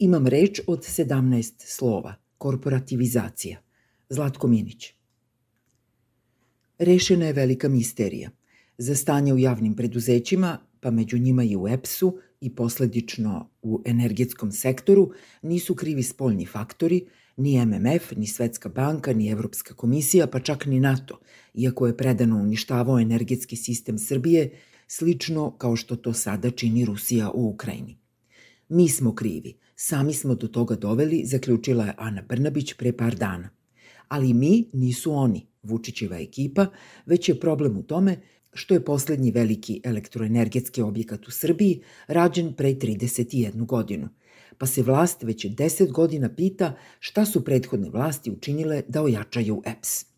Imam reč od 17 slova. Korporativizacija. Zlatko Minić. Rešena je velika misterija. Za stanje u javnim preduzećima, pa među njima i u EPS-u i posledično u energetskom sektoru, nisu krivi spoljni faktori, ni MMF, ni Svetska banka, ni Evropska komisija, pa čak ni NATO, iako je predano uništavao energetski sistem Srbije, slično kao što to sada čini Rusija u Ukrajini. Mi smo krivi, sami smo do toga doveli, zaključila je Ana Brnabić pre par dana. Ali mi nisu oni, Vučićeva ekipa, već je problem u tome što je poslednji veliki elektroenergetski objekat u Srbiji rađen pre 31 godinu, pa se vlast već 10 godina pita šta su prethodne vlasti učinile da ojačaju EPS.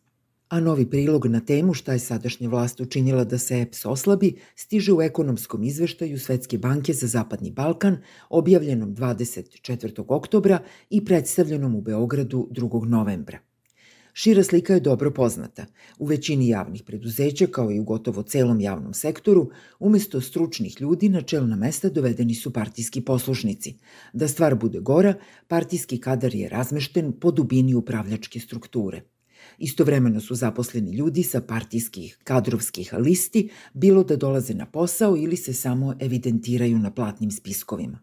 A novi prilog na temu šta je sadašnja vlast učinila da se EPS oslabi stiže u ekonomskom izveštaju Svetske banke za Zapadni Balkan, objavljenom 24. oktobra i predstavljenom u Beogradu 2. novembra. Šira slika je dobro poznata. U većini javnih preduzeća, kao i u gotovo celom javnom sektoru, umesto stručnih ljudi na čelna mesta dovedeni su partijski poslušnici. Da stvar bude gora, partijski kadar je razmešten po dubini upravljačke strukture. Istovremeno su zaposleni ljudi sa partijskih kadrovskih listi, bilo da dolaze na posao ili se samo evidentiraju na platnim spiskovima.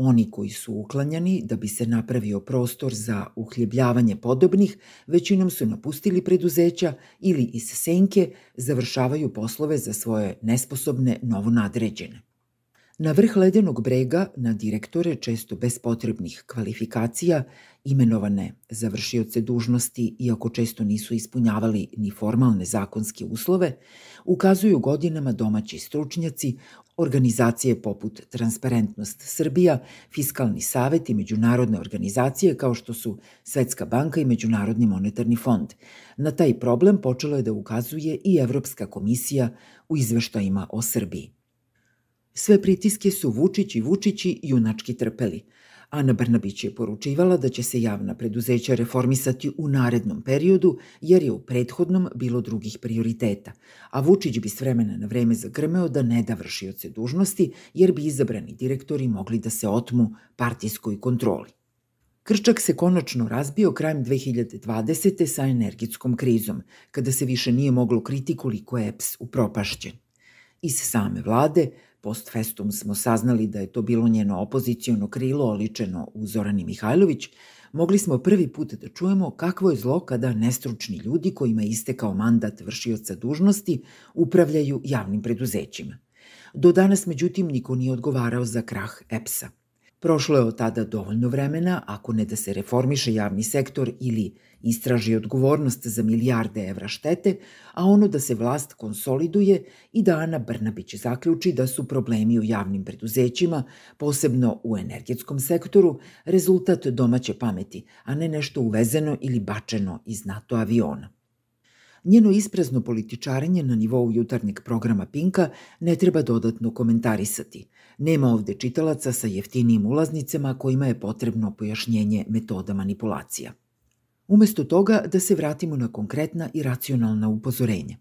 Oni koji su uklanjani da bi se napravio prostor za uhljebljavanje podobnih, većinom su napustili preduzeća ili iz senke završavaju poslove za svoje nesposobne novonadređene. Na vrh ledenog brega, na direktore često bez potrebnih kvalifikacija, imenovane završioce dužnosti, iako često nisu ispunjavali ni formalne zakonske uslove, ukazuju godinama domaći stručnjaci, organizacije poput Transparentnost Srbija, Fiskalni savet i međunarodne organizacije kao što su Svetska banka i Međunarodni monetarni fond. Na taj problem počelo je da ukazuje i Evropska komisija u izveštajima o Srbiji. Sve pritiske su Vučić i Vučići junački trpeli. Ana Brnabić je poručivala da će se javna preduzeća reformisati u narednom periodu, jer je u prethodnom bilo drugih prioriteta, a Vučić bi s vremena na vreme zagrmeo da ne da vršioce dužnosti, jer bi izabrani direktori mogli da se otmu partijskoj kontroli. Krčak se konačno razbio krajem 2020. sa energetskom krizom, kada se više nije moglo kriti koliko je EPS upropašćen. Iz same vlade Post festum smo saznali da je to bilo njeno opozicijono krilo oličeno u Zorani Mihajlović, mogli smo prvi put da čujemo kakvo je zlo kada nestručni ljudi kojima je istekao mandat vršioca dužnosti upravljaju javnim preduzećima. Do danas, međutim, niko nije odgovarao za krah EPS-a. Prošlo je od tada dovoljno vremena, ako ne da se reformiše javni sektor ili istraži odgovornost za milijarde evra štete, a ono da se vlast konsoliduje i da Ana Brnabić zaključi da su problemi u javnim preduzećima, posebno u energetskom sektoru, rezultat domaće pameti, a ne nešto uvezeno ili bačeno iz NATO aviona. Njeno isprazno političarenje na nivou jutarnjeg programa Pinka ne treba dodatno komentarisati. Nema ovde čitalaca sa jeftinijim ulaznicama kojima je potrebno pojašnjenje metoda manipulacija. Umesto toga da se vratimo na konkretna i racionalna upozorenja.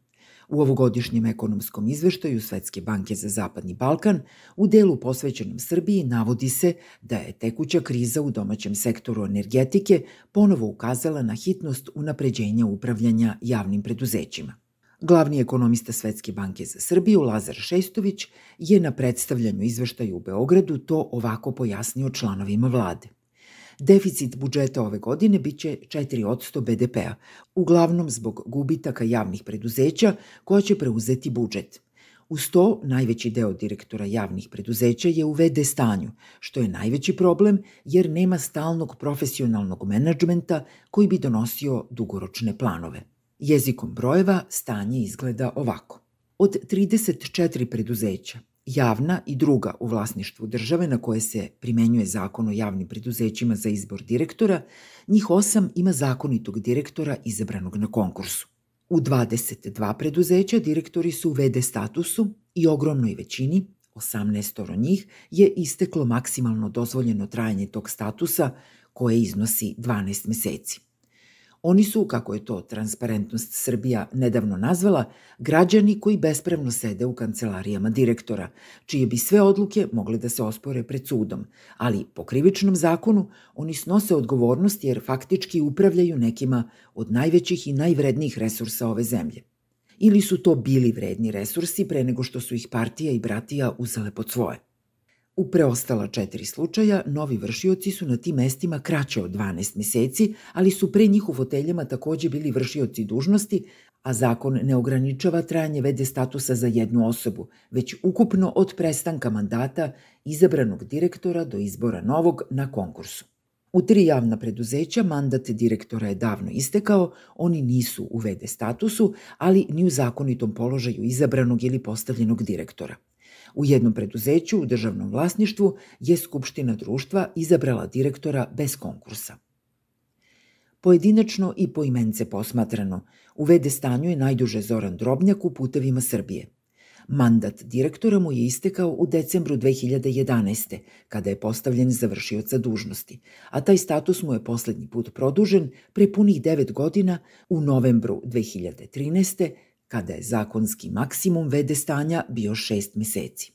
U ovogodišnjem ekonomskom izveštaju Svetske banke za Zapadni Balkan u delu posvećenom Srbiji navodi se da je tekuća kriza u domaćem sektoru energetike ponovo ukazala na hitnost unapređenja upravljanja javnim preduzećima. Glavni ekonomista Svetske banke za Srbiju, Lazar Šestović, je na predstavljanju izveštaju u Beogradu to ovako pojasnio članovima vlade. Deficit budžeta ove godine biće 4% BDP-a, uglavnom zbog gubitaka javnih preduzeća koja će preuzeti budžet. Uz to, najveći deo direktora javnih preduzeća je u VD stanju, što je najveći problem jer nema stalnog profesionalnog menadžmenta koji bi donosio dugoročne planove. Jezikom brojeva stanje izgleda ovako. Od 34 preduzeća, javna i druga u vlasništvu države na koje se primenjuje zakon o javnim preduzećima za izbor direktora, njih osam ima zakonitog direktora izabranog na konkursu. U 22 preduzeća direktori su u VD statusu i ogromnoj većini, 18 njih, je isteklo maksimalno dozvoljeno trajanje tog statusa koje iznosi 12 meseci. Oni su, kako je to Transparentnost Srbija nedavno nazvala, građani koji bespravno sede u kancelarijama direktora, čije bi sve odluke mogle da se ospore pred sudom, ali po krivičnom zakonu oni snose odgovornost jer faktički upravljaju nekima od najvećih i najvrednijih resursa ove zemlje. Ili su to bili vredni resursi pre nego što su ih partija i bratija uzele pod svoje. U preostala četiri slučaja, novi vršioci su na tim mestima kraće od 12 meseci, ali su pre njih u foteljama takođe bili vršioci dužnosti, a zakon ne ograničava trajanje vede statusa za jednu osobu, već ukupno od prestanka mandata izabranog direktora do izbora novog na konkursu. U tri javna preduzeća mandat direktora je davno istekao, oni nisu u vede statusu, ali ni u zakonitom položaju izabranog ili postavljenog direktora – U jednom preduzeću u državnom vlasništvu je Skupština društva izabrala direktora bez konkursa. Pojedinačno i po imence posmatrano, u vede stanju je najduže Zoran Drobnjak u putevima Srbije. Mandat direktora mu je istekao u decembru 2011. kada je postavljen za vršioca dužnosti, a taj status mu je poslednji put produžen pre punih 9 godina u novembru 2013 kada je zakonski maksimum vede stanja bio šest meseci.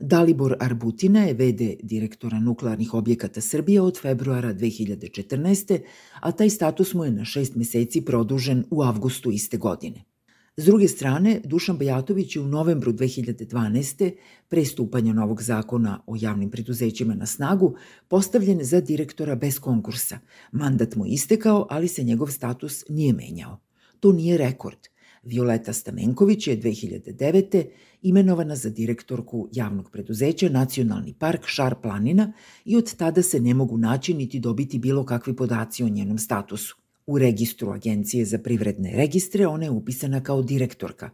Dalibor Arbutina je vede direktora nuklearnih objekata Srbije od februara 2014. a taj status mu je na šest meseci produžen u avgustu iste godine. S druge strane, Dušan Bajatović je u novembru 2012. pre stupanja novog zakona o javnim preduzećima na snagu postavljen za direktora bez konkursa. Mandat mu istekao, ali se njegov status nije menjao. To nije rekord – Violeta Stamenković je 2009. imenovana za direktorku javnog preduzeća Nacionalni park Šar Planina i od tada se ne mogu naći niti dobiti bilo kakvi podaci o njenom statusu. U registru Agencije za privredne registre ona je upisana kao direktorka,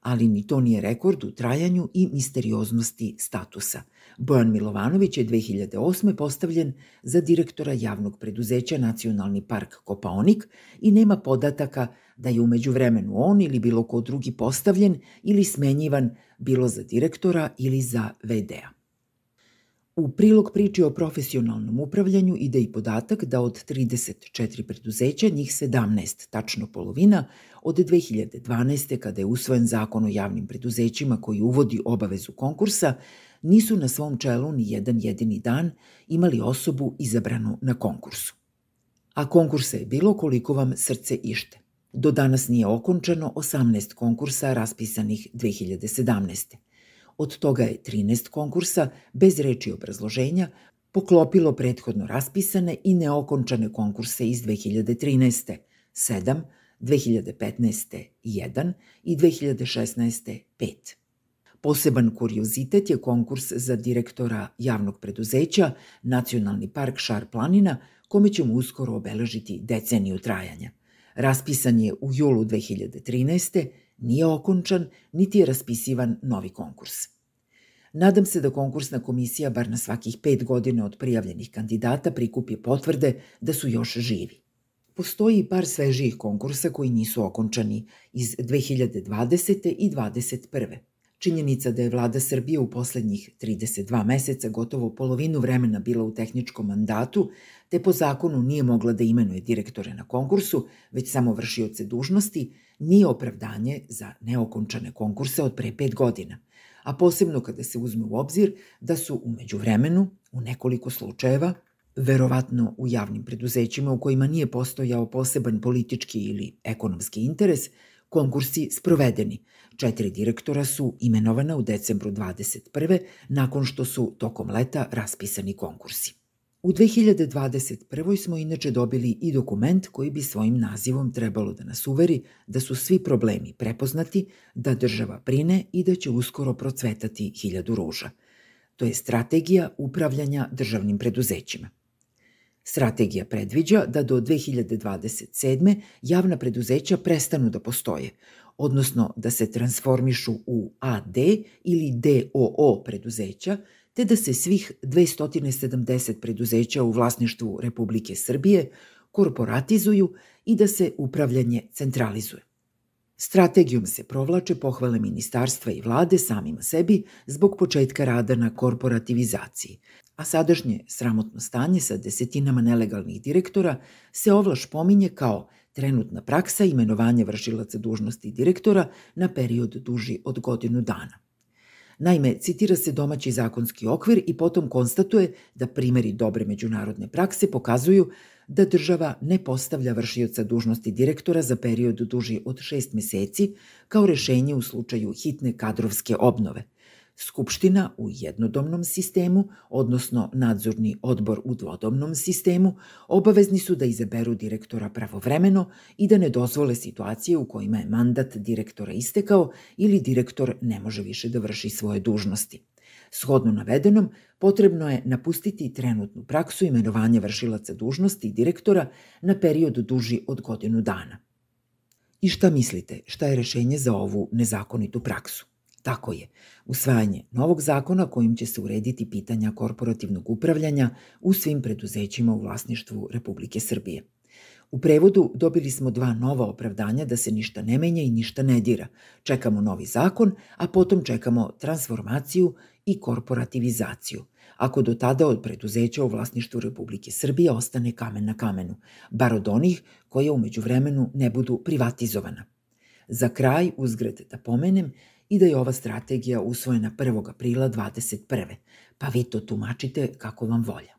ali ni to nije rekord u trajanju i misterioznosti statusa. Bojan Milovanović je 2008. postavljen za direktora javnog preduzeća Nacionalni park Kopaonik i nema podataka da je umeđu vremenu on ili bilo ko drugi postavljen ili smenjivan bilo za direktora ili za VD-a. U prilog priči o profesionalnom upravljanju ide i podatak da od 34 preduzeća, njih 17, tačno polovina, od 2012. kada je usvojen zakon o javnim preduzećima koji uvodi obavezu konkursa, nisu na svom čelu ni jedan jedini dan imali osobu izabranu na konkursu. A konkursa je bilo koliko vam srce ište. Do danas nije okončano 18 konkursa raspisanih 2017. Od toga je 13 konkursa, bez reči obrazloženja, poklopilo prethodno raspisane i neokončane konkurse iz 2013. 7, 2015. 1 i 2016. 5. Poseban kuriozitet je konkurs za direktora javnog preduzeća Nacionalni park Šar Planina, kome ćemo uskoro obeležiti deceniju trajanja. Raspisan je u julu 2013. nije okončan, niti je raspisivan novi konkurs. Nadam se da konkursna komisija bar na svakih pet godina od prijavljenih kandidata prikupi potvrde da su još živi. Postoji par svežijih konkursa koji nisu okončani iz 2020. i 2021. Činjenica da je vlada Srbije u poslednjih 32 meseca gotovo polovinu vremena bila u tehničkom mandatu, te po zakonu nije mogla da imenuje direktore na konkursu, već samo vršioce dužnosti, nije opravdanje za neokončane konkurse od pre pet godina, a posebno kada se uzme u obzir da su umeđu vremenu, u nekoliko slučajeva, verovatno u javnim preduzećima u kojima nije postojao poseban politički ili ekonomski interes, konkursi sprovedeni. Četiri direktora su imenovana u decembru 21. nakon što su tokom leta raspisani konkursi. U 2021. smo inače dobili i dokument koji bi svojim nazivom trebalo da nas uveri da su svi problemi prepoznati, da država brine i da će uskoro procvetati hiljadu ruža. To je strategija upravljanja državnim preduzećima. Strategija predviđa da do 2027. javna preduzeća prestanu da postoje, odnosno da se transformišu u AD ili DOO preduzeća, te da se svih 270 preduzeća u vlasništvu Republike Srbije korporatizuju i da se upravljanje centralizuje. Strategijom se provlače pohvale ministarstva i vlade samima sebi zbog početka rada na korporativizaciji, a sadašnje sramotno stanje sa desetinama nelegalnih direktora se ovlaš pominje kao trenutna praksa imenovanja vršilaca dužnosti direktora na period duži od godinu dana. Naime, citira se domaći zakonski okvir i potom konstatuje da primeri dobre međunarodne prakse pokazuju da država ne postavlja vršioca dužnosti direktora za period duži od šest meseci kao rešenje u slučaju hitne kadrovske obnove – Skupština u jednodomnom sistemu, odnosno nadzorni odbor u dvodomnom sistemu, obavezni su da izaberu direktora pravovremeno i da ne dozvole situacije u kojima je mandat direktora istekao ili direktor ne može više da vrši svoje dužnosti. Shodno navedenom, potrebno je napustiti trenutnu praksu imenovanja vršilaca dužnosti direktora na period duži od godinu dana. I šta mislite, šta je rešenje za ovu nezakonitu praksu? Tako je, usvajanje novog zakona kojim će se urediti pitanja korporativnog upravljanja u svim preduzećima u vlasništvu Republike Srbije. U prevodu dobili smo dva nova opravdanja da se ništa ne menja i ništa ne dira. Čekamo novi zakon, a potom čekamo transformaciju i korporativizaciju. Ako do tada od preduzeća u vlasništvu Republike Srbije ostane kamen na kamenu, bar od onih koje umeđu vremenu ne budu privatizovana. Za kraj, uzgred da pomenem, i da je ova strategija usvojena 1. aprila 21. Pa vi to tumačite kako vam volja.